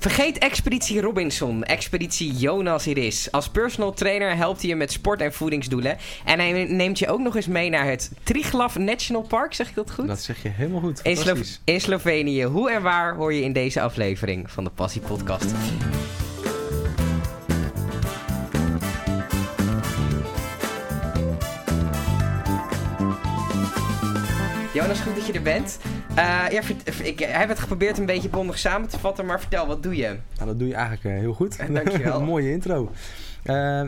Vergeet Expeditie Robinson, Expeditie Jonas Iris. Als personal trainer helpt hij je met sport- en voedingsdoelen. En hij neemt je ook nog eens mee naar het Triglav National Park, zeg ik dat goed? Dat zeg je helemaal goed. In, Slo in Slovenië. Hoe en waar hoor je in deze aflevering van de Passie Podcast. Jonas, goed dat je er bent. Uh, ja, ik heb het geprobeerd een beetje bondig samen te vatten, maar vertel, wat doe je? Nou, dat doe je eigenlijk uh, heel goed. Dankjewel. Mooie intro.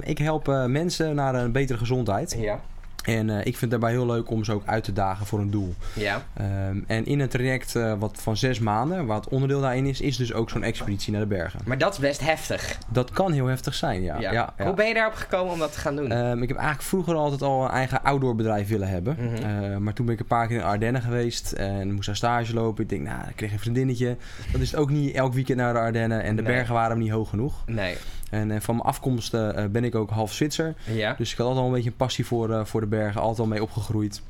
Ik help mensen naar een betere gezondheid. Ja. En uh, ik vind het daarbij heel leuk om ze ook uit te dagen voor een doel. Ja. Um, en in een traject uh, wat van zes maanden, waar het onderdeel daarin is, is dus ook zo'n expeditie naar de bergen. Maar dat is best heftig. Dat kan heel heftig zijn, ja. ja. ja, ja. Hoe ben je daarop gekomen om dat te gaan doen? Um, ik heb eigenlijk vroeger altijd al een eigen outdoor bedrijf willen hebben. Mm -hmm. uh, maar toen ben ik een paar keer in Ardennen geweest en moest daar stage lopen. Ik denk, nou, ik kreeg een vriendinnetje. Dat is het ook niet elk weekend naar de Ardennen. En de Nee. bergen waren hem niet hoog genoeg. Nee. En eh, van mijn afkomst eh, ben ik ook half Zwitser. Ja. Dus ik had altijd al een beetje een passie voor, eh, voor de bergen. Altijd al mee opgegroeid.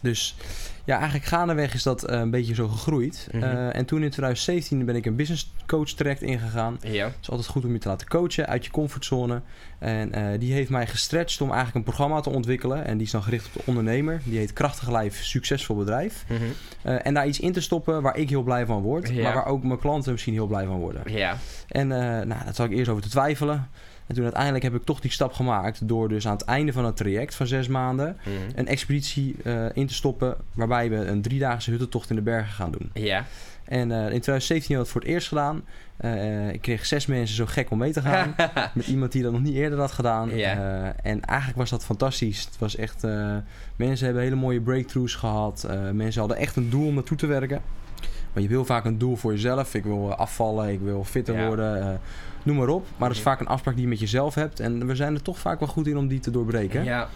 Dus ja, eigenlijk gaandeweg is dat eh, een beetje zo gegroeid. Mhm. Eh, en toen in 2017 ben ik een business coach traject ingegaan. Ja. Het is altijd goed om je te laten coachen uit je comfortzone. En eh, die heeft mij gestretched om eigenlijk een programma te ontwikkelen. En die is dan gericht op de ondernemer. Die heet Krachtig Lijf, Succesvol Bedrijf. Mhm. En daar iets in te stoppen waar ik heel blij van word. Ja. Maar waar ook mijn klanten misschien heel blij van worden. Ja. En nou, daar zat ik eerst over te twijfelen. En toen uiteindelijk heb ik toch die stap gemaakt door dus aan het einde van het traject van zes maanden Mhm. een expeditie eh, in te stoppen waarbij we een driedaagse huttentocht in de bergen gaan doen. Ja. En eh, in 2017 had ik het voor het eerst gedaan. Eh, ik kreeg zes mensen zo gek om mee te gaan. met iemand die dat nog niet eerder had gedaan. Ja. En eigenlijk was dat fantastisch. Het was echt, mensen hebben hele mooie breakthroughs gehad. Eh, mensen hadden echt een doel om naartoe te werken. Maar je hebt heel vaak een doel voor jezelf. Ik wil eh, afvallen, ik wil fitter Ja. worden. eh, noem maar op. Maar dat is Mhm. vaak een afspraak die je met jezelf hebt. En we zijn er toch vaak wel goed in om die te doorbreken. Ja.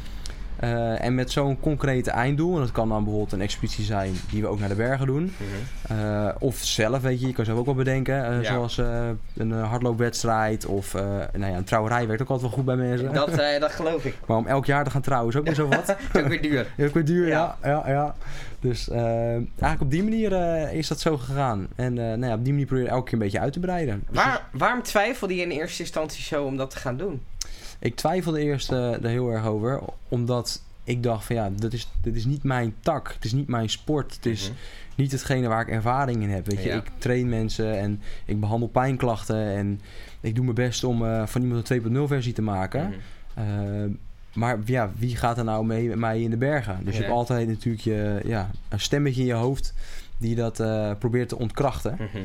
Eh, en met zo'n concrete einddoel, en dat kan dan bijvoorbeeld een expeditie zijn die we ook naar de bergen doen. Mhm. Eh, of zelf, weet je, je kan zelf ook wel bedenken. eh, Ja. Zoals een hardloopwedstrijd of nou ja, een trouwerij werkt ook altijd wel goed bij mensen. Dat, dat geloof ik. Maar om elk jaar te gaan trouwen is ook weer zo wat. Is ook weer duur. Heel weer duur, Ja. ja. ja, ja, Dus eigenlijk op die manier is dat zo gegaan. En nou ja, op die manier probeer je elke keer een beetje uit te breiden. Dus Waar, waarom twijfelde je in eerste instantie zo om dat te gaan doen? Ik twijfelde eerst eh, er heel erg over, omdat ik dacht van ja, dit is, dit is niet mijn tak, het is niet mijn sport, het is Mhm. niet hetgene waar ik ervaring in heb. Weet je, Ja. ik train mensen en ik behandel pijnklachten en ik doe mijn best om eh, van iemand een 2.0 versie te maken. Mhm. Eh, maar ja, wie gaat er nou mee met mij in de bergen? Dus je Ja. hebt altijd natuurlijk je, ja, een stemmetje in je hoofd die dat probeert te ontkrachten. Mhm.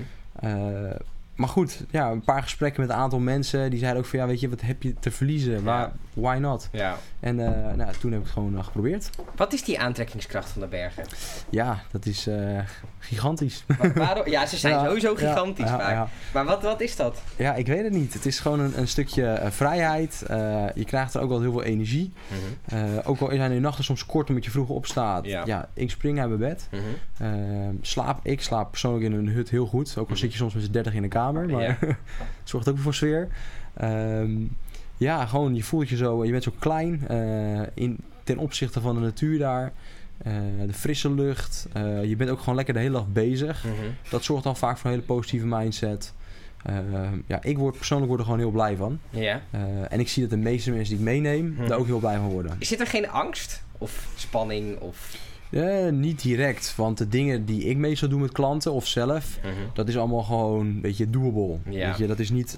Maar goed, ja, een paar gesprekken met een aantal mensen. Die zeiden ook van, ja, weet je, wat heb je te verliezen? Waar, why not? Ja. En eh, nou, toen heb ik het gewoon eh, geprobeerd. Wat is die aantrekkingskracht van de bergen? Ja, dat is eh, gigantisch. Wa- waarom? Ja, ze zijn Ja, sowieso gigantisch vaak. Maar wat, wat is dat? Ja, ik weet het niet. Het is gewoon een, een stukje vrijheid. Je krijgt er ook wel heel veel energie. Eh, ook al zijn de nachten soms kort omdat je vroeg opstaat. Ja. Ik spring uit mijn bed. Mhm. Eh, slaap, ik slaap persoonlijk in een hut heel goed. Ook al Mhm. zit je soms met z'n 30 in de kamer. Maar Ja. het zorgt ook voor sfeer. Ehm, ja, gewoon je voelt je zo, je bent zo klein eh, in, ten opzichte van de natuur daar. Eh, de frisse lucht. Eh, je bent ook gewoon lekker de hele dag bezig. Mhm. Dat zorgt dan vaak voor een hele positieve mindset. Eh, ja, ik word persoonlijk word er gewoon heel blij van. Ja. En ik zie dat de meeste mensen die ik meeneem, Mhm. daar ook heel blij van worden. Zit er geen angst? Of spanning? Of... Eh, niet direct, want de dingen die ik meestal doe met klanten of zelf, dat is allemaal gewoon een beetje doable. Ja. Weet je, dat is niet...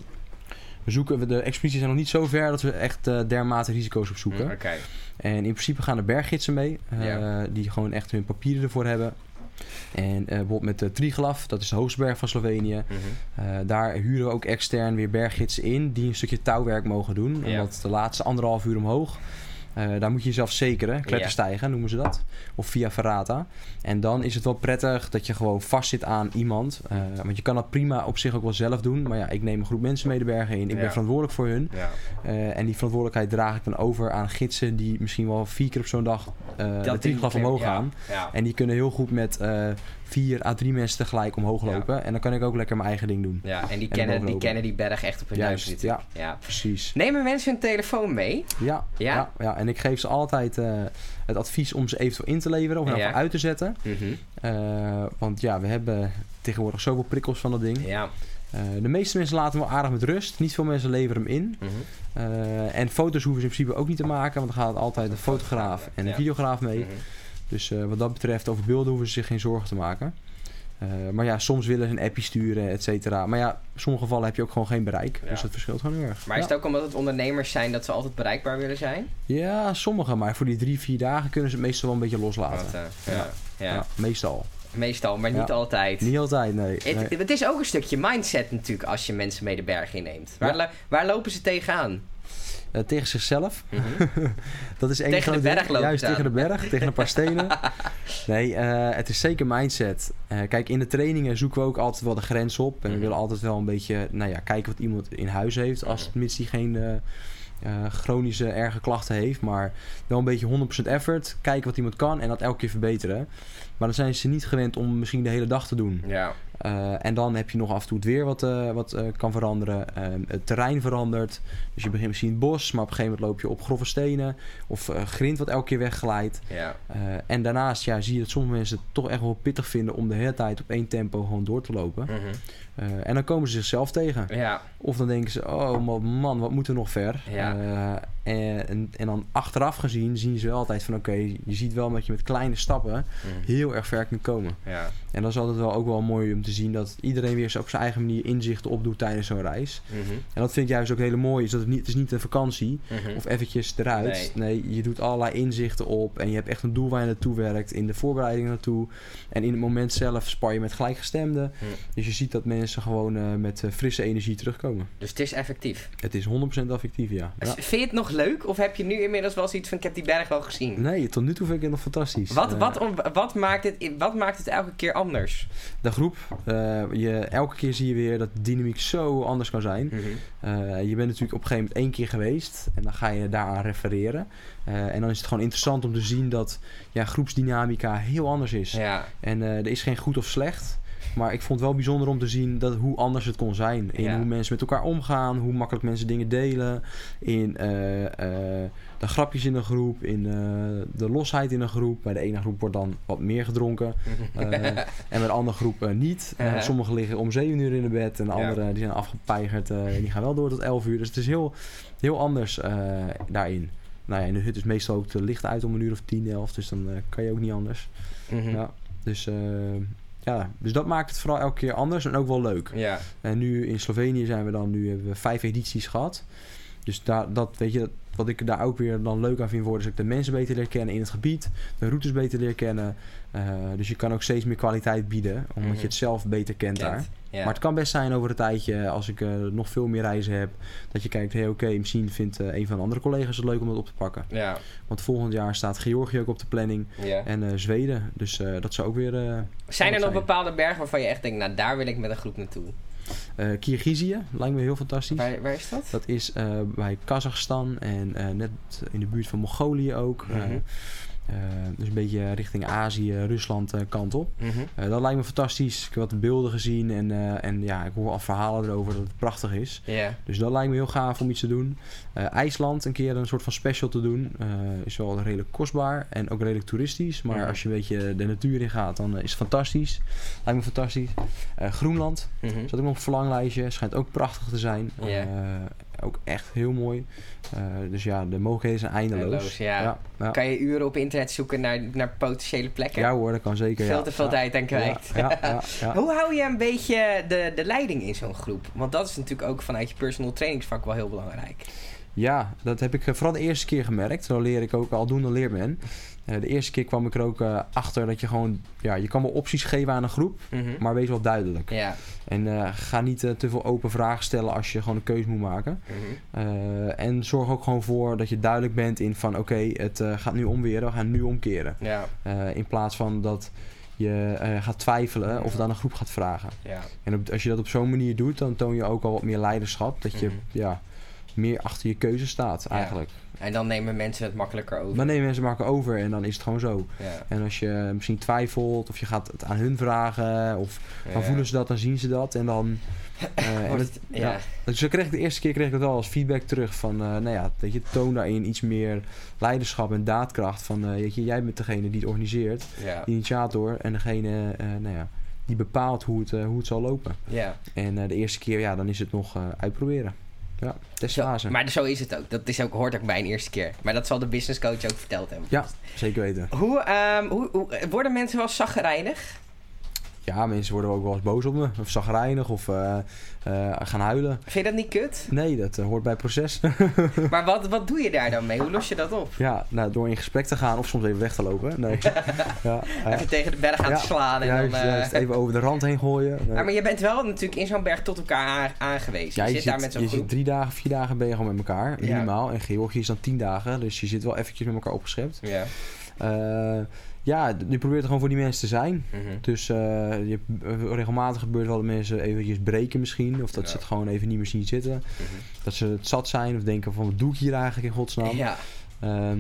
We zoeken, de expedities zijn nog niet zo ver dat we echt eh, dermate risico's opzoeken. Mm. En in principe gaan er berggidsen mee, eh, Ja. die gewoon echt hun papieren ervoor hebben. En bijvoorbeeld met de Triglav, dat is de hoogste berg van Slovenië. Mhm. Daar huren we ook extern weer berggidsen in die een stukje touwwerk mogen doen. Ja. Omdat de laatste anderhalf uur omhoog. Eh, daar moet je jezelf zekeren, kletterstijgen noemen ze dat. Of via Ferrata. En dan is het wel prettig dat je gewoon vastzit aan iemand. Eh, want je kan dat prima op zich ook wel zelf doen. Maar ja, ik neem een groep mensen mee de bergen in. Ik ben verantwoordelijk voor hun. Eh, en die verantwoordelijkheid draag ik dan over aan gidsen die misschien wel vier keer op zo'n dag de beklim- omhoog gaan. En die kunnen heel goed met vier à drie mensen tegelijk omhoog Ja. lopen. En dan kan ik ook lekker mijn eigen ding doen. Ja, en die En kennen, die kennen die berg echt op hun Juist, zitten. ja, Ja. precies. Nemen mensen hun telefoon mee? Ja, Ja? ja? En ik geef ze altijd eh, het advies om ze eventueel in te leveren of Ja. uit te zetten. Mhm. Eh, want ja, we hebben tegenwoordig zoveel prikkels van dat ding. Ja. Eh, de meeste mensen laten hem wel aardig met rust. Niet veel mensen leveren hem in. Mhm. Eh, en foto's hoeven ze in principe ook niet te maken, want dan gaat altijd een fotograaf en een videograaf mee. Mhm. Dus eh, wat dat betreft, over beelden hoeven ze zich geen zorgen te maken. Eh, maar ja, soms willen ze een appje sturen, et cetera. Maar ja, in sommige gevallen heb je ook gewoon geen bereik. Ja. Dus dat verschilt gewoon heel erg. Maar is het ook omdat het ondernemers zijn dat ze altijd bereikbaar willen zijn? ja, sommige. Maar voor die drie, vier dagen kunnen ze het meestal wel een beetje loslaten. Want, eh, Ja. ja. Ja. Ja, meestal. meestal, maar niet Ja. altijd. Niet altijd, nee. Het, Nee. het is ook een stukje mindset natuurlijk als je mensen mee de berg inneemt. Waar, Ja. waar lopen ze tegenaan? Eh, tegen zichzelf. Mhm. Dat is één Tegen de berg Juist tegen de berg, tegen een paar stenen. Nee, eh, het is zeker mindset. Eh, kijk, in de trainingen zoeken we ook altijd wel de grens op. En we Mhm. willen altijd wel een beetje nou ja, kijken wat iemand in huis heeft. Als Mhm. mits die geen chronische erge klachten heeft. Maar wel een beetje 100% effort. Kijken wat iemand kan en dat elke keer verbeteren. Maar dan zijn ze niet gewend om misschien de hele dag te doen. Ja. Eh, en dan heb je nog af en toe het weer wat, eh, wat eh, kan veranderen. Ehm, het terrein verandert. Dus je begint misschien in het bos, maar op een gegeven moment loop je op grove stenen. Of grind wat elke keer wegglijdt. Ja. En daarnaast ja, zie je dat sommige mensen het toch echt wel pittig vinden om de hele tijd op één tempo gewoon door te lopen. Mhm. Eh, en dan komen ze zichzelf tegen. Ja. Of dan denken ze, oh man, wat moet er nog ver? Ja. Eh, en, en, dan achteraf gezien zien ze wel altijd van oké, je ziet wel dat je met kleine stappen Mhm. heel erg ver kunt komen. Ja. En dat is altijd wel ook wel mooi om te zien dat iedereen weer zo op zijn eigen manier inzichten opdoet tijdens zo'n reis. Mhm. En dat vind ik juist ook hele mooi, is dat het niet, het is niet een vakantie Mhm. of eventjes eruit. Nee. je doet allerlei inzichten op en je hebt echt een doel waar je naartoe werkt, in de voorbereiding naartoe. En in het moment zelf spar je met gelijkgestemden. Hm. Dus je ziet dat mensen gewoon eh, met eh, frisse energie terugkomen. Dus het is effectief. Het is 100% effectief, ja. ja. Vind je het nog leuk? Of heb je nu inmiddels wel zoiets van, ik heb die berg wel gezien? Nee, tot nu toe vind ik het nog fantastisch. Wat, Eh, wat, wat, maakt het, wat maakt het elke keer anders? de groep, je, elke keer zie je weer dat de dynamiek zo anders kan zijn. Mhm. Je bent natuurlijk op een gegeven moment één keer geweest en dan ga je daaraan refereren. En dan is het gewoon interessant om te zien dat ja, groepsdynamica heel anders is. Ja. En er is geen goed of slecht. Maar ik vond het wel bijzonder om te zien dat, hoe anders het kon zijn. In Ja. hoe mensen met elkaar omgaan, hoe makkelijk mensen dingen delen. In eh, eh, de grapjes in een groep, in eh, de losheid in een groep. Bij de ene groep wordt dan wat meer gedronken. En bij de andere groep niet. Sommigen liggen om 7 uur in de bed. En de Ja. anderen die zijn afgepeigerd. en die gaan wel door tot 11 uur. Dus het is heel, heel anders daarin. Nou ja, in de hut is meestal ook de licht uit om een uur of 10, 11. Dus dan kan je ook niet anders. Mhm. Ja, dus, ja, dus dat maakt het vooral elke keer anders en ook wel leuk. Ja. En nu in Slovenië zijn we dan, nu hebben we vijf edities gehad. Dus daar, dat, weet je, dat, wat ik daar ook weer dan leuk aan vind worden, is dat ik de mensen beter leer kennen in het gebied, de routes beter leer kennen. Eh, dus je kan ook steeds meer kwaliteit bieden, omdat Mhm. je het zelf beter kent daar. Ja. Maar het kan best zijn over een tijdje, als ik eh, nog veel meer reizen heb, dat je kijkt, hé hey, oké, misschien vindt eh, een van de andere collega's het leuk om dat op te pakken. ja. Want volgend jaar staat Georgië ook op de planning ja. en Zweden. Dus dat zou ook weer... Zijn er nog zijn. bepaalde bergen waarvan je echt denkt, nou daar wil ik met een groep naartoe? Eh Kirgizië lijkt me heel fantastisch. Waar, waar is dat? Dat is eh, bij Kazachstan en eh, net in de buurt van Mongolië ook. Mhm. Eh, dus een beetje richting Azië, Rusland eh, kant op. Mhm. Eh, dat lijkt me fantastisch. Ik heb wat beelden gezien en, en ja, ik hoor al verhalen erover dat het prachtig is. Dus dat lijkt me heel gaaf om iets te doen. IJsland, een keer een soort van special te doen. is wel redelijk kostbaar en ook redelijk toeristisch. Maar Mhm. als je een beetje de natuur in gaat, dan is het fantastisch. Lijkt me fantastisch. Groenland, Mhm. zat ook nog op een verlanglijstje. Schijnt ook prachtig te zijn. Ook echt heel mooi. Eh, dus ja, de mogelijkheden zijn eindeloos. Eindeloos, ja. Kan je uren op internet zoeken naar, naar potentiële plekken? Ja hoor, dat kan zeker. Veel ja. te veel tijd aan kwijt. Ja, ja, ja, ja. Hoe hou je een beetje de, de leiding in zo'n groep? Want dat is natuurlijk ook vanuit je personal trainingsvak wel heel belangrijk. Ja, dat heb ik eh, vooral de eerste keer gemerkt. Zo leer ik ook al doen, dan leert men. Eh, de eerste keer kwam ik er ook eh, achter dat je gewoon... Ja, je kan wel opties geven aan een groep, Mhm. maar wees wel duidelijk. Ja. En eh, ga niet te veel open vragen stellen als je gewoon een keuze moet maken. Mhm. Eh, en zorg ook gewoon voor dat je duidelijk bent in van... Oké, het gaat nu omweren, we gaan nu omkeren. Ja. In plaats van dat je gaat twijfelen of het aan een groep gaat vragen. Ja. En op- als je dat op zo'n manier doet, dan toon je ook al wat meer leiderschap. Dat je Mhm. ja, meer achter je keuze staat Ja. En dan nemen mensen het makkelijker over. Dan nemen mensen maken over en dan is het gewoon zo. Ja. En als je misschien twijfelt of je gaat het aan hun vragen of dan voelen ze dat, dan zien ze dat en dan... eh, en het- het- ja. Dus kreeg ik de eerste keer kreeg ik dat wel als feedback terug van, eh, nou ja, dat je toon daarin iets meer leiderschap en daadkracht van, weet je, jij bent degene die het organiseert, de initiator en degene, nou ja, die bepaalt hoe het, hoe het zal lopen. Ja. En de eerste keer, ja, dan is het nog uitproberen. Ja, testfase. Maar zo is het ook. Dat is ook, hoort ook bij een eerste keer. Maar dat zal de business coach ook verteld hebben. Ja, zeker weten. Hoe, um, hoe, hoe worden mensen wel zaggerijnig? Ja, mensen worden ook wel eens boos op me. Of zagrijnig of uh, uh, gaan huilen. Vind je dat niet kut? Nee, dat uh, hoort bij het proces. maar wat, wat doe je daar dan mee? Hoe los je dat op? Ja, nou, door in gesprek te gaan of soms even weg te lopen. Nee. ja, even tegen de berg aan ja, te slaan. En juist, dan, juist, even over de rand heen gooien. Nee. maar je bent wel natuurlijk in zo'n berg tot elkaar aangewezen. Ja, je, je, zit, daar met zo'n je groep. zit drie dagen, vier dagen ben je gewoon met elkaar. Minimaal. En Georgië is dan tien dagen. Dus je zit wel eventjes met elkaar opgeschept. Ja ja, je probeert er gewoon voor die mensen te zijn. Mhm. Dus uh, je, regelmatig gebeurt wel dat mensen eventjes breken misschien. Of dat Ja. ze het gewoon even niet meer zien zitten. Mhm. Dat ze het zat zijn of denken van wat doe ik hier eigenlijk in godsnaam. Ja. Ehm,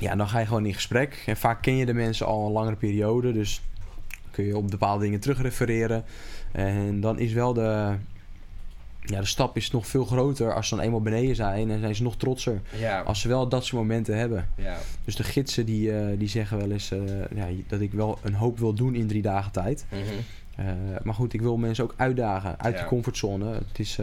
ja, dan ga je gewoon in gesprek. En vaak ken je de mensen al een langere periode. Dus kun je op bepaalde dingen terugrefereren. En dan is wel de, ja, de stap is nog veel groter als ze dan eenmaal beneden zijn. En zijn ze nog trotser. Ja. Als ze wel dat soort momenten hebben. ja. Dus de gidsen die, eh, die zeggen wel eens eh, ja, dat ik wel een hoop wil doen in drie dagen tijd. Mhm. Eh, maar goed, ik wil mensen ook uitdagen uit de comfortzone. Het is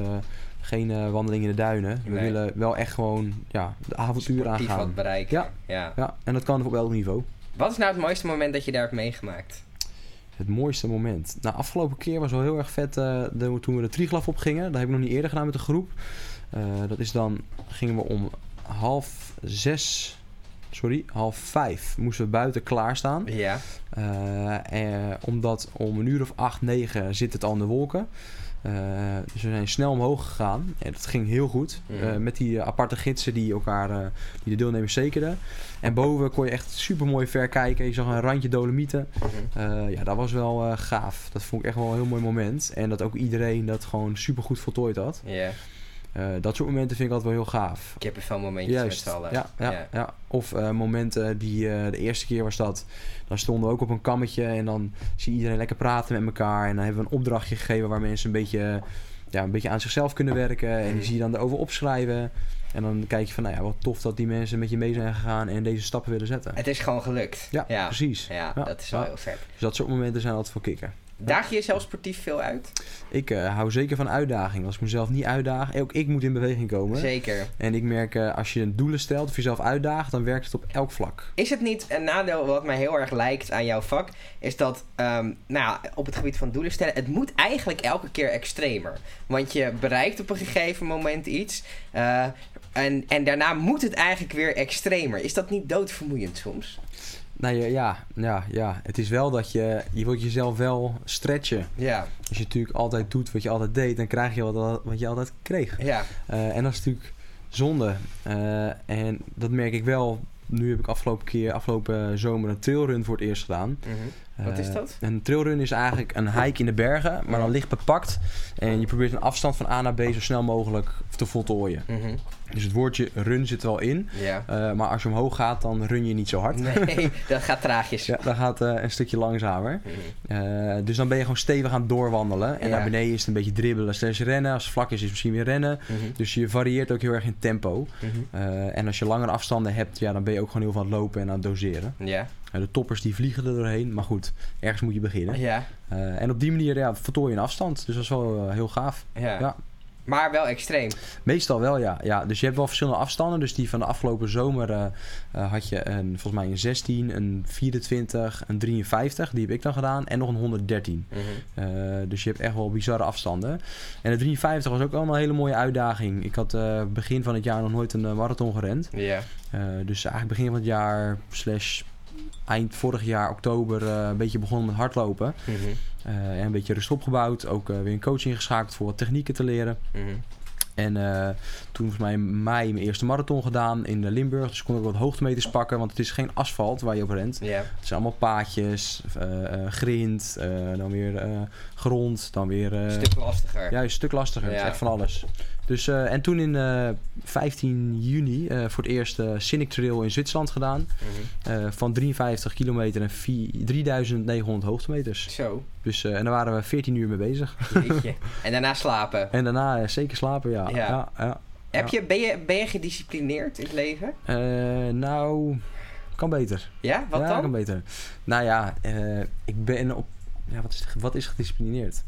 geen wandeling in de duinen. We Nee. willen wel echt gewoon ja, de avontuur aangaan. wat bereiken. Ja. ja. Ja, en dat kan op elk niveau. Wat is nou het mooiste moment dat je daar hebt meegemaakt? Het mooiste moment. Nou, afgelopen keer was wel heel erg vet eh, de, toen we de Triglav opgingen. Dat heb ik nog niet eerder gedaan met de groep. Eh, dat is dan, gingen we om half zes, sorry, half vijf moesten we buiten klaarstaan. Ja. Eh, omdat om een uur of acht, negen zit het al in de wolken. Eh, dus we zijn snel omhoog gegaan. En dat ging heel goed. Mhm. Eh, met die eh, aparte gidsen die elkaar, die de deelnemers zekerden. En boven kon je echt super mooi ver kijken. Je zag een randje dolomieten. Mhm. Ja, dat was wel gaaf. Dat vond ik echt wel een heel mooi moment. En dat ook iedereen dat gewoon super goed voltooid had. Ja. Eh, dat soort momenten vind ik altijd wel heel gaaf. Ik heb er veel momentjes Juist, met z'n allen. ja, ja, ja. Of eh, momenten die eh, de eerste keer was dat. Dan stonden we ook op een kammetje en dan zie je iedereen lekker praten met elkaar. En dan hebben we een opdrachtje gegeven waar mensen een beetje, ja, een beetje aan zichzelf kunnen werken. En die zie je dan erover opschrijven. En dan kijk je van, nou ja, wat tof dat die mensen met je mee zijn gegaan en deze stappen willen zetten. Het is gewoon gelukt. Ja, ja. precies. Ja, Ja, dat is wel ja. heel vet. Dus dat soort momenten zijn altijd voor kicken. Daag je jezelf sportief veel uit? Ik eh, hou zeker van uitdaging. Als ik mezelf niet uitdaag, ook ik moet in beweging komen. Zeker. En ik merk, eh, als je doelen stelt of jezelf uitdaagt, dan werkt het op elk vlak. Is het niet een nadeel wat mij heel erg lijkt aan jouw vak? Is dat ehm, nou, op het gebied van doelen stellen, het moet eigenlijk elke keer extremer. Want je bereikt op een gegeven moment iets. eh, en, en daarna moet het eigenlijk weer extremer. Is dat niet doodvermoeiend soms? Nou ja, ja, ja, ja, het is wel dat je, je wilt jezelf wel stretchen. Ja, Als je natuurlijk altijd doet wat je altijd deed, dan krijg je wat, wat je altijd kreeg. ja. Eh, en dat is natuurlijk zonde. Eh, en dat merk ik wel. Nu heb ik afgelopen keer, afgelopen zomer, een trailrun voor het eerst gedaan. Mhm. Wat is Eh, dat? Een trailrun is eigenlijk een hike in de bergen, maar dan licht bepakt. En je probeert een afstand van A naar B zo snel mogelijk te voltooien. Mhm. Dus het woordje run zit er wel in. Ja. Eh, maar als je omhoog gaat, dan run je niet zo hard. Nee, dat gaat traagjes. Ja, dan gaat het een stukje langzamer. Mhm. Eh, dus dan ben je gewoon stevig aan het doorwandelen. En Ja. naar beneden is het een beetje dribbelen slash rennen. Als het vlak is, is het misschien weer rennen. Mhm. Dus je varieert ook heel erg in tempo. Eh, en als je langere afstanden hebt, ja, dan ben je ook gewoon heel veel aan het lopen en aan het doseren. Ja. De toppers die vliegen er doorheen. Maar goed, ergens moet je beginnen. Ja. Eh, en op die manier ja, vertooi je een afstand. Dus dat is wel eh, heel gaaf. Ja. Ja. Maar wel extreem. Meestal wel, ja. ja. Dus je hebt wel verschillende afstanden. Dus die van de afgelopen zomer eh, had je een, volgens mij een 16, een 24, een 53. Die heb ik dan gedaan. En nog een 113. Mhm. Dus je hebt echt wel bizarre afstanden. En de 53 was ook allemaal een hele mooie uitdaging. Ik had begin van het jaar nog nooit een marathon gerend. Ja. Dus eigenlijk begin van het jaar, slash eind vorig jaar, oktober, eh, een beetje begonnen met hardlopen. Mhm. Eh, en een beetje rust opgebouwd. Ook eh, weer een coach ingeschakeld voor wat technieken te leren. Mhm. En toen volgens mij in mei mijn eerste marathon gedaan in Limburg. Dus kon ik wat hoogtemeters pakken, want het is geen asfalt waar je op rent. Het zijn allemaal paadjes, grind, dan weer grond, dan weer... Een stuk lastiger. ja, een stuk lastiger. Het Ja. is echt van alles. Dus, eh, en toen in eh 15 juni eh, voor het eerst eh Cynic Trail in Zwitserland gedaan. Mhm. Eh, van 53 kilometer en vier- 3900 hoogtemeters. Zo. Dus, eh, en daar waren we 14 uur mee bezig. Jeetje. en daarna slapen. En daarna eh, zeker slapen, ja. Ja. ja. ja, Heb je, ben, je, ben je gedisciplineerd in het leven? Eh, nou, kan beter. Ja? Wat dan? kan beter. Nou ja, eh, ik ben op ja, wat, is, wat is gedisciplineerd?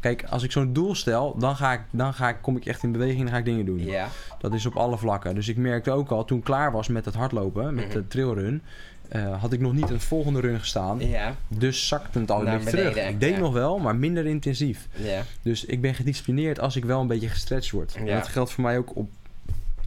Kijk, als ik zo'n doel stel, dan, ga ik, dan ga ik, kom ik echt in beweging en ga ik dingen doen. Ja. Dat is op alle vlakken. Dus ik merkte ook al, toen ik klaar was met het hardlopen, met Mhm. de trailrun, eh, had ik nog niet een volgende run gestaan. Ja. Dus zakte het al een beetje terug. Ik deed ja. nog wel, maar minder intensief. Ja. Dus ik ben gedisciplineerd als ik wel een beetje gestretched word. Ja. En dat geldt voor mij ook op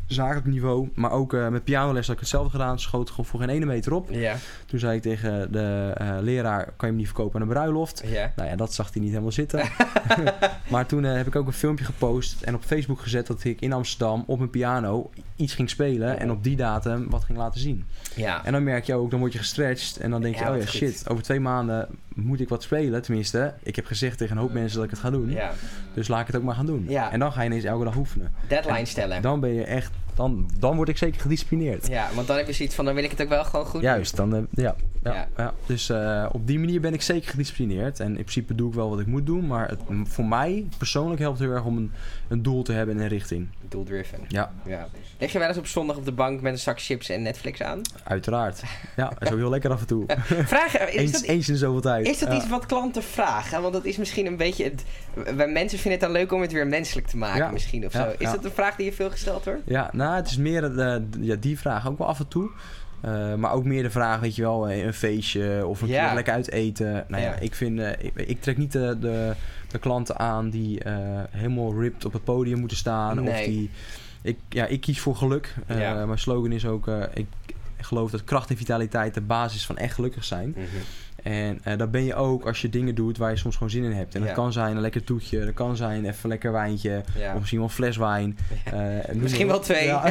zakelijk niveau. Maar ook eh, met pianoles had ik hetzelfde gedaan. Schoot gewoon voor geen ene meter op. Ja. Toen zei ik tegen de eh, leraar, kan je hem niet verkopen aan een bruiloft? Ja. Nou ja, dat zag hij niet helemaal zitten. maar toen eh, heb ik ook een filmpje gepost en op Facebook gezet dat ik in Amsterdam op mijn piano iets ging spelen en op die datum wat ging laten zien. Ja. En dan merk je ook, dan word je gestretched en dan denk je, Ja, oh ja, goed. shit, over twee maanden moet ik wat spelen. Tenminste, ik heb gezegd tegen een hoop mensen dat ik het ga doen. Ja. Dus laat ik het ook maar gaan doen. Ja. En dan ga je ineens elke dag oefenen. Deadline stellen. Dan ben je echt, dan, dan word ik zeker gedisciplineerd. Ja, want dan heb je zoiets van, dan wil ik het ook wel gewoon goed doen. Juist, dan, eh, ja, ja, Ja. ja. Dus eh, op die manier ben ik zeker gedisciplineerd. En in principe doe ik wel wat ik moet doen. Maar het, voor mij persoonlijk helpt het heel erg om een, een doel te hebben en een richting. Doeldriven. Ja, Ja. Leg je wel eens op zondag op de bank met een zak chips en Netflix aan? uiteraard. Ja, dat is ook heel lekker af en toe. Vraag, is Eens, dat, eens in zoveel tijd. is dat Ja. iets wat klanten vragen? Want dat is misschien een beetje... Het, wij mensen vinden het dan leuk om het weer menselijk te maken misschien of zo. Is dat een vraag die je veel gesteld wordt? Ja, nou, het is meer eh, ja, die vraag ook wel af en toe. Eh, maar ook meer de vraag, weet je wel, eh, een feestje of een Ja. keer lekker uit eten. Nou ja, Ja. ik vind, eh, ik, ik trek niet de, de, de klanten aan die helemaal ripped op het podium moeten staan. Of die, ik, ja, ik kies voor geluk. Ja. Mijn slogan is ook, ik geloof dat kracht en vitaliteit de basis van echt gelukkig zijn. En eh dat ben je ook als je dingen doet waar je soms gewoon zin in hebt. En dat kan zijn een lekker toetje, dat kan zijn even een lekker wijntje. Ja. Of misschien wel een fles wijn. Eh, Misschien wel twee. Ja.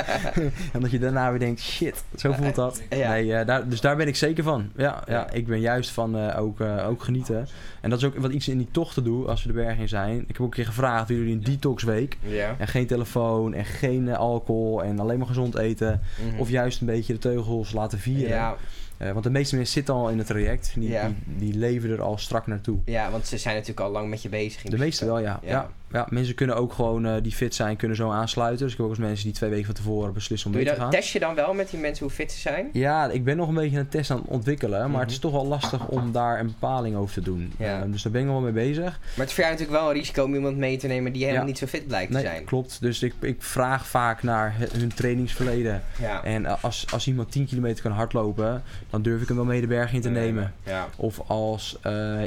en dat je daarna weer denkt, shit, zo voelt dat. Nee, eh, daar, dus daar ben ik zeker van. Ja, ja. Ik ben juist van ook, ook genieten. En dat is ook wat iets in die tochten doe als we de berg in zijn. Ik heb ook een keer gevraagd, willen jullie een detoxweek? Ja. En geen telefoon en geen alcohol en alleen maar gezond eten. Mhm. Of juist een beetje de teugels laten vieren. Eh, want de meeste mensen zitten al in het traject. Die, Ja. die, die leven er al strak naartoe. ja, want ze zijn natuurlijk al lang met je bezig. in De meeste wel, ja. Ja. ja. Ja, mensen kunnen ook gewoon, eh, die fit zijn, kunnen zo aansluiten. Dus ik heb ook eens mensen die twee weken van tevoren beslissen om Doe mee te gaan. test je dan wel met die mensen hoe fit ze zijn? Ja, ik ben nog een beetje een test aan het ontwikkelen. Maar Mhm. het is toch wel lastig om daar een bepaling over te doen. Ja. Eh, dus daar ben ik nog wel mee bezig. Maar het is voor jou natuurlijk wel een risico om iemand mee te nemen die helemaal Ja. niet zo fit blijkt Nee, te zijn. klopt. Dus ik, ik vraag vaak naar hun trainingsverleden. Ja. En eh, als, als iemand 10 kilometer kan hardlopen, dan durf ik hem wel mee de berg in te nemen. Ja. Of als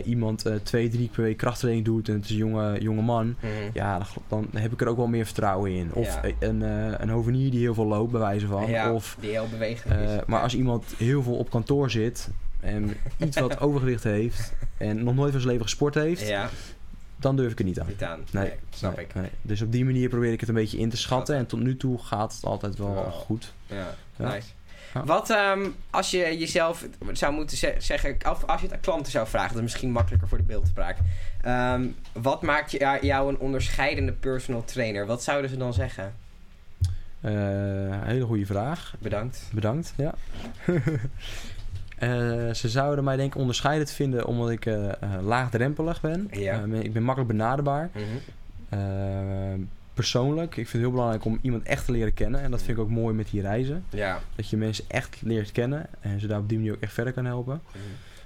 iemand twee, drie keer per week krachttraining doet en het is een jonge, jonge man. Mhm. Ja, dan, dan heb ik er ook wel meer vertrouwen in. Of Ja. een, eh, een hovenier die heel veel loopt, bij wijze van. Ja, Of, die heel bewegelijk eh, is. maar als iemand heel veel op kantoor zit en iets wat overgewicht heeft en nog nooit van zijn leven gesport heeft, Ja, dan durf ik er niet aan. niet aan. Nee, Nee, snap Nee, ik. nee. Dus op die manier probeer ik het een beetje in te schatten. En tot nu toe gaat het altijd wel goed. Ja, Ja. nice. Ja. Wat ehm, als je jezelf zou moeten ze- zeggen, of als je het aan klanten zou vragen, dat is misschien makkelijker voor de beeldspraak. Ehm, wat maakt jou een onderscheidende personal trainer? Wat zouden ze dan zeggen? Eh, hele goede vraag. Bedankt. Bedankt. Ja. Eh, ze zouden mij denk ik onderscheidend vinden omdat ik eh, laagdrempelig ben. Ja. Ik ben makkelijk benaderbaar. Mhm. Eh, persoonlijk, ik vind het heel belangrijk om iemand echt te leren kennen. En dat vind ik ook mooi met die reizen. Ja. Dat je mensen echt leert kennen en ze daar op die manier ook echt verder kan helpen. Mhm.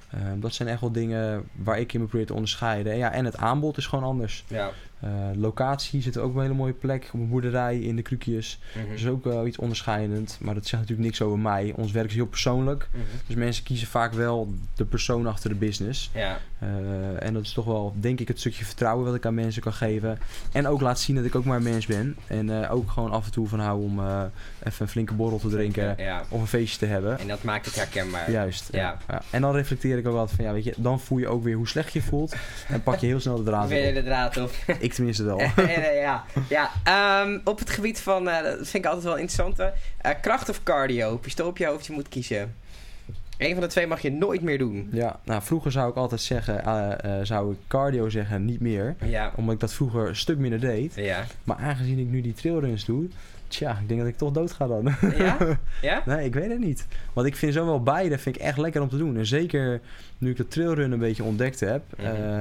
Eh, dat zijn echt wel dingen waar ik in me probeer te onderscheiden. En, ja, en het aanbod is gewoon anders. Ja. Eh, locatie zit ook een hele mooie plek. Op een boerderij in de Krukjes. Dat is ook wel iets onderscheidend. Maar dat zegt natuurlijk niks over mij. Ons werk is heel persoonlijk. Mhm. Dus mensen kiezen vaak wel de persoon achter de business. Ja. Eh, en dat is toch wel, denk ik, het stukje vertrouwen wat ik aan mensen kan geven. En ook laat zien dat ik ook maar een mens ben. En eh, ook gewoon af en toe van hou om even een flinke borrel te drinken. Ja. Of een feestje te hebben. En dat maakt het herkenbaar. Juist. Ja. Ja. En dan reflecteer ik ook altijd van, ja, weet je, dan voel je ook weer hoe slecht je voelt. En pak je heel snel de draad Weer op. de draad op. Ik tenminste wel. ja, ja. Ehm, op het gebied van, eh, dat vind ik altijd wel interessant. Eh, kracht of cardio, pistool op je hoofd, je moet kiezen. Eén van de twee mag je nooit meer doen. Ja, nou vroeger zou ik altijd zeggen, eh, zou ik cardio zeggen, niet meer. Ja, Omdat ik dat vroeger een stuk minder deed. ja, Maar aangezien ik nu die trailruns doe, Tja, ik denk dat ik toch dood ga dan. Ja? Ja? nee, ik weet het niet. Want ik vind zo wel beide vind ik echt lekker om te doen. En zeker nu ik de trailrun een beetje ontdekt heb. Mhm. eh,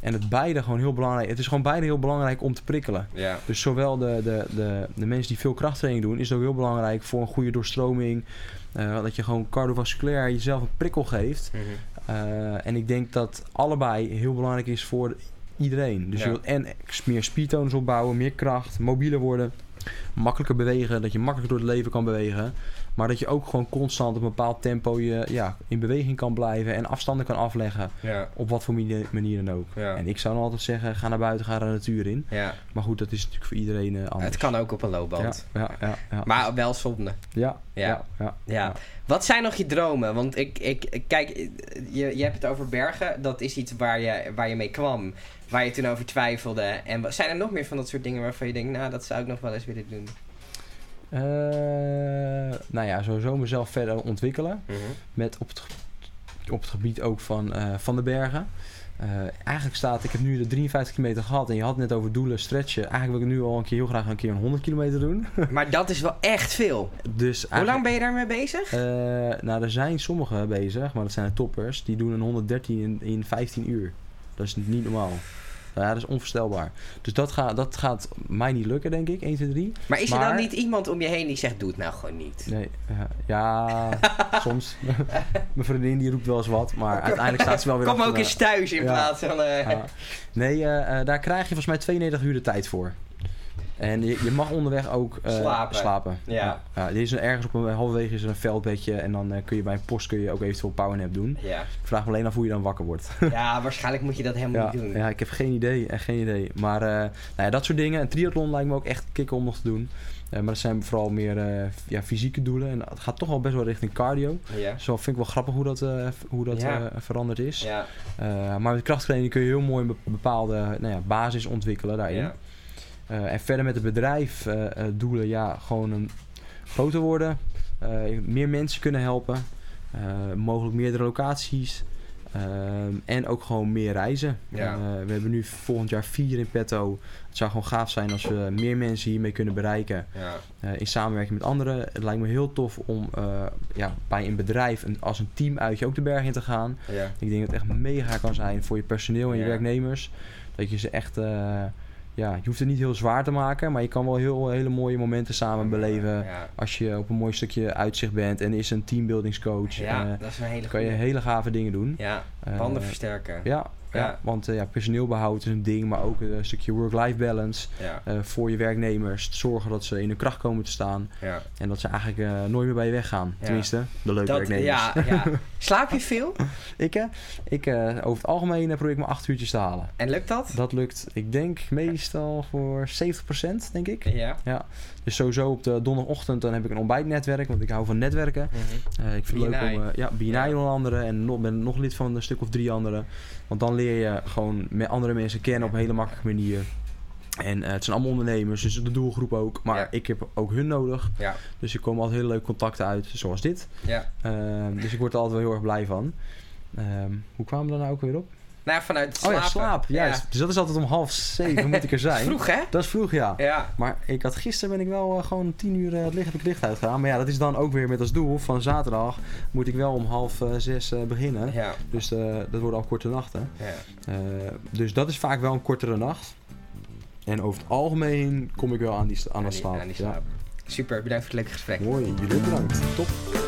en het beide gewoon heel belangrijk. Het is gewoon beide heel belangrijk om te prikkelen. Ja. Dus zowel de, de, de, de mensen die veel krachttraining doen, is het ook heel belangrijk voor een goede doorstroming. eh, dat je gewoon cardiovasculair jezelf een prikkel geeft. Mhm. Eh, en ik denk dat allebei heel belangrijk is voor iedereen. Dus Ja. je wilt en meer spiertonus opbouwen, meer kracht, mobieler worden, makkelijker bewegen, dat je makkelijker door het leven kan bewegen. Maar dat je ook gewoon constant op een bepaald tempo je, ja, in beweging kan blijven en afstanden kan afleggen. Ja. Op wat voor manier, dan ook. Ja. En ik zou dan altijd zeggen, ga naar buiten, ga de natuur in. ja. Maar goed, dat is natuurlijk voor iedereen eh, anders. Het kan ook op een loopband. ja, ja, ja. Maar wel zonde. ja, Ja. ja. Wat zijn nog je dromen? Want ik, ik, kijk, je, je hebt het over bergen. Dat is iets waar je, waar je mee kwam. Waar je toen over twijfelde. En zijn er nog meer van dat soort dingen waarvan je denkt, nou, dat zou ik nog wel eens willen doen? Eh, nou ja, sowieso mezelf verder ontwikkelen. Met op het, op het gebied ook van, eh, van de bergen. Eh, eigenlijk staat, ik heb nu de 53 kilometer gehad en je had het net over doelen, stretchen. Eigenlijk wil ik nu al een keer heel graag een keer een 100 kilometer doen. Maar dat is wel echt veel. Dus Hoe lang ben je daarmee bezig? Nou, er zijn sommigen bezig, maar dat zijn de toppers. Die doen een 113 in, in 15 uur. Dat is niet normaal. Ja, dat is onvoorstelbaar. Dus dat, gaat dat gaat mij niet lukken, denk ik. 1, 2, 3. Maar is er maar- dan niet iemand om je heen die zegt, doe het nou gewoon niet? Nee, ja, ja soms. Mijn vriendin die roept wel eens wat, maar uiteindelijk staat ze wel weer Kom ook eens thuis in plaats van... eh. Nee, eh, eh, daar krijg je volgens mij 92 uur de tijd voor. En je, je mag onderweg ook eh, Slapen. slapen. Ja. Ja, er is een, ergens op een halverwege is er een veldbedje en dan eh, kun je bij een post kun je ook eventueel powernap doen. ja. Ik vraag me alleen af hoe je dan wakker wordt. ja, waarschijnlijk moet je dat helemaal ja, niet doen. ja, ik heb geen idee, echt geen idee. Maar eh, nou ja, dat soort dingen. Een triathlon lijkt me ook echt kicken om nog te doen. Maar dat zijn vooral meer ja, fysieke doelen. En het gaat toch wel best wel richting cardio. Ja. Zo vind ik wel grappig hoe dat, hoe dat veranderd is. Ja. Maar met krachttraining kun je heel mooi een be- bepaalde nou ja, basis ontwikkelen daarin. Eh, en verder met het bedrijf eh, eh, doelen, ja, gewoon een, groter worden. meer mensen kunnen helpen. mogelijk meerdere locaties. ehm, en ook gewoon meer reizen. Ja. We hebben nu volgend jaar vier in petto. Het zou gewoon gaaf zijn als we meer mensen hiermee kunnen bereiken. Ja. in samenwerking met anderen. Het lijkt me heel tof om ja, bij een bedrijf een, als een team uit je ook de berg in te gaan. Ja. Ik denk dat het echt mega kan zijn voor je personeel en je werknemers. Dat je ze echt, ja, je hoeft het niet heel zwaar te maken, maar je kan wel heel, hele mooie momenten samen beleven. Ja. Als je op een mooi stukje uitzicht bent en is een teambuildingscoach. Ja, eh, dat is een hele kan je hele gave dingen doen. Ja, Eh, banden versterken. ja, ja. Ja. want eh, ja, personeelbehoud is een ding, maar ook een stukje work-life balance Ja, eh, voor je werknemers. Zorgen dat ze in hun kracht komen te staan ja. en dat ze eigenlijk eh, nooit meer bij je weggaan. Ja. Tenminste, de leuke Dat, werknemers. ja, ja. Slaap je veel? Ik, eh, ik eh, over het algemeen eh, probeer ik mijn acht uurtjes te halen. En lukt dat? Dat lukt, ik denk, meestal voor 70%, denk ik. Ja. Dus sowieso op de donderdagochtend dan heb ik een ontbijtnetwerk, want ik hou van netwerken. Mhm. Eh, ik vind het leuk om... eh, ja, BNI Ja. onder andere. En nog, ben nog lid van een stuk of drie anderen. Want dan leer je gewoon met andere mensen kennen op een hele makkelijke manier. En eh, het zijn allemaal ondernemers, dus de doelgroep ook. Maar Ja. ik heb ook hun nodig. Ja. Dus er komen altijd hele leuke contacten uit, zoals dit. Ja. Ehm, dus ik word er altijd wel heel erg blij van. Ehm, hoe kwamen we daar nou ook weer op? Nou, vanuit Oh slapen. ja, slaap. Juist. Dus dat is altijd om half zeven moet ik er zijn. Vroeg, hè? Dat is vroeg, ja. Ja. Maar ik had, gisteren ben ik wel eh, gewoon tien uur eh, het licht, heb ik licht uitgegaan. Maar ja, dat is dan ook weer met als doel van zaterdag moet ik wel om half eh, zes beginnen. Ja. Dus dat worden al korte nachten. ja. Dus dat is vaak wel een kortere nacht. En over het algemeen kom ik wel aan, die, aan die- slaap. aan die slaap. Super, bedankt voor het leuke gesprek. Ja. Mooi, jullie bedankt. Top.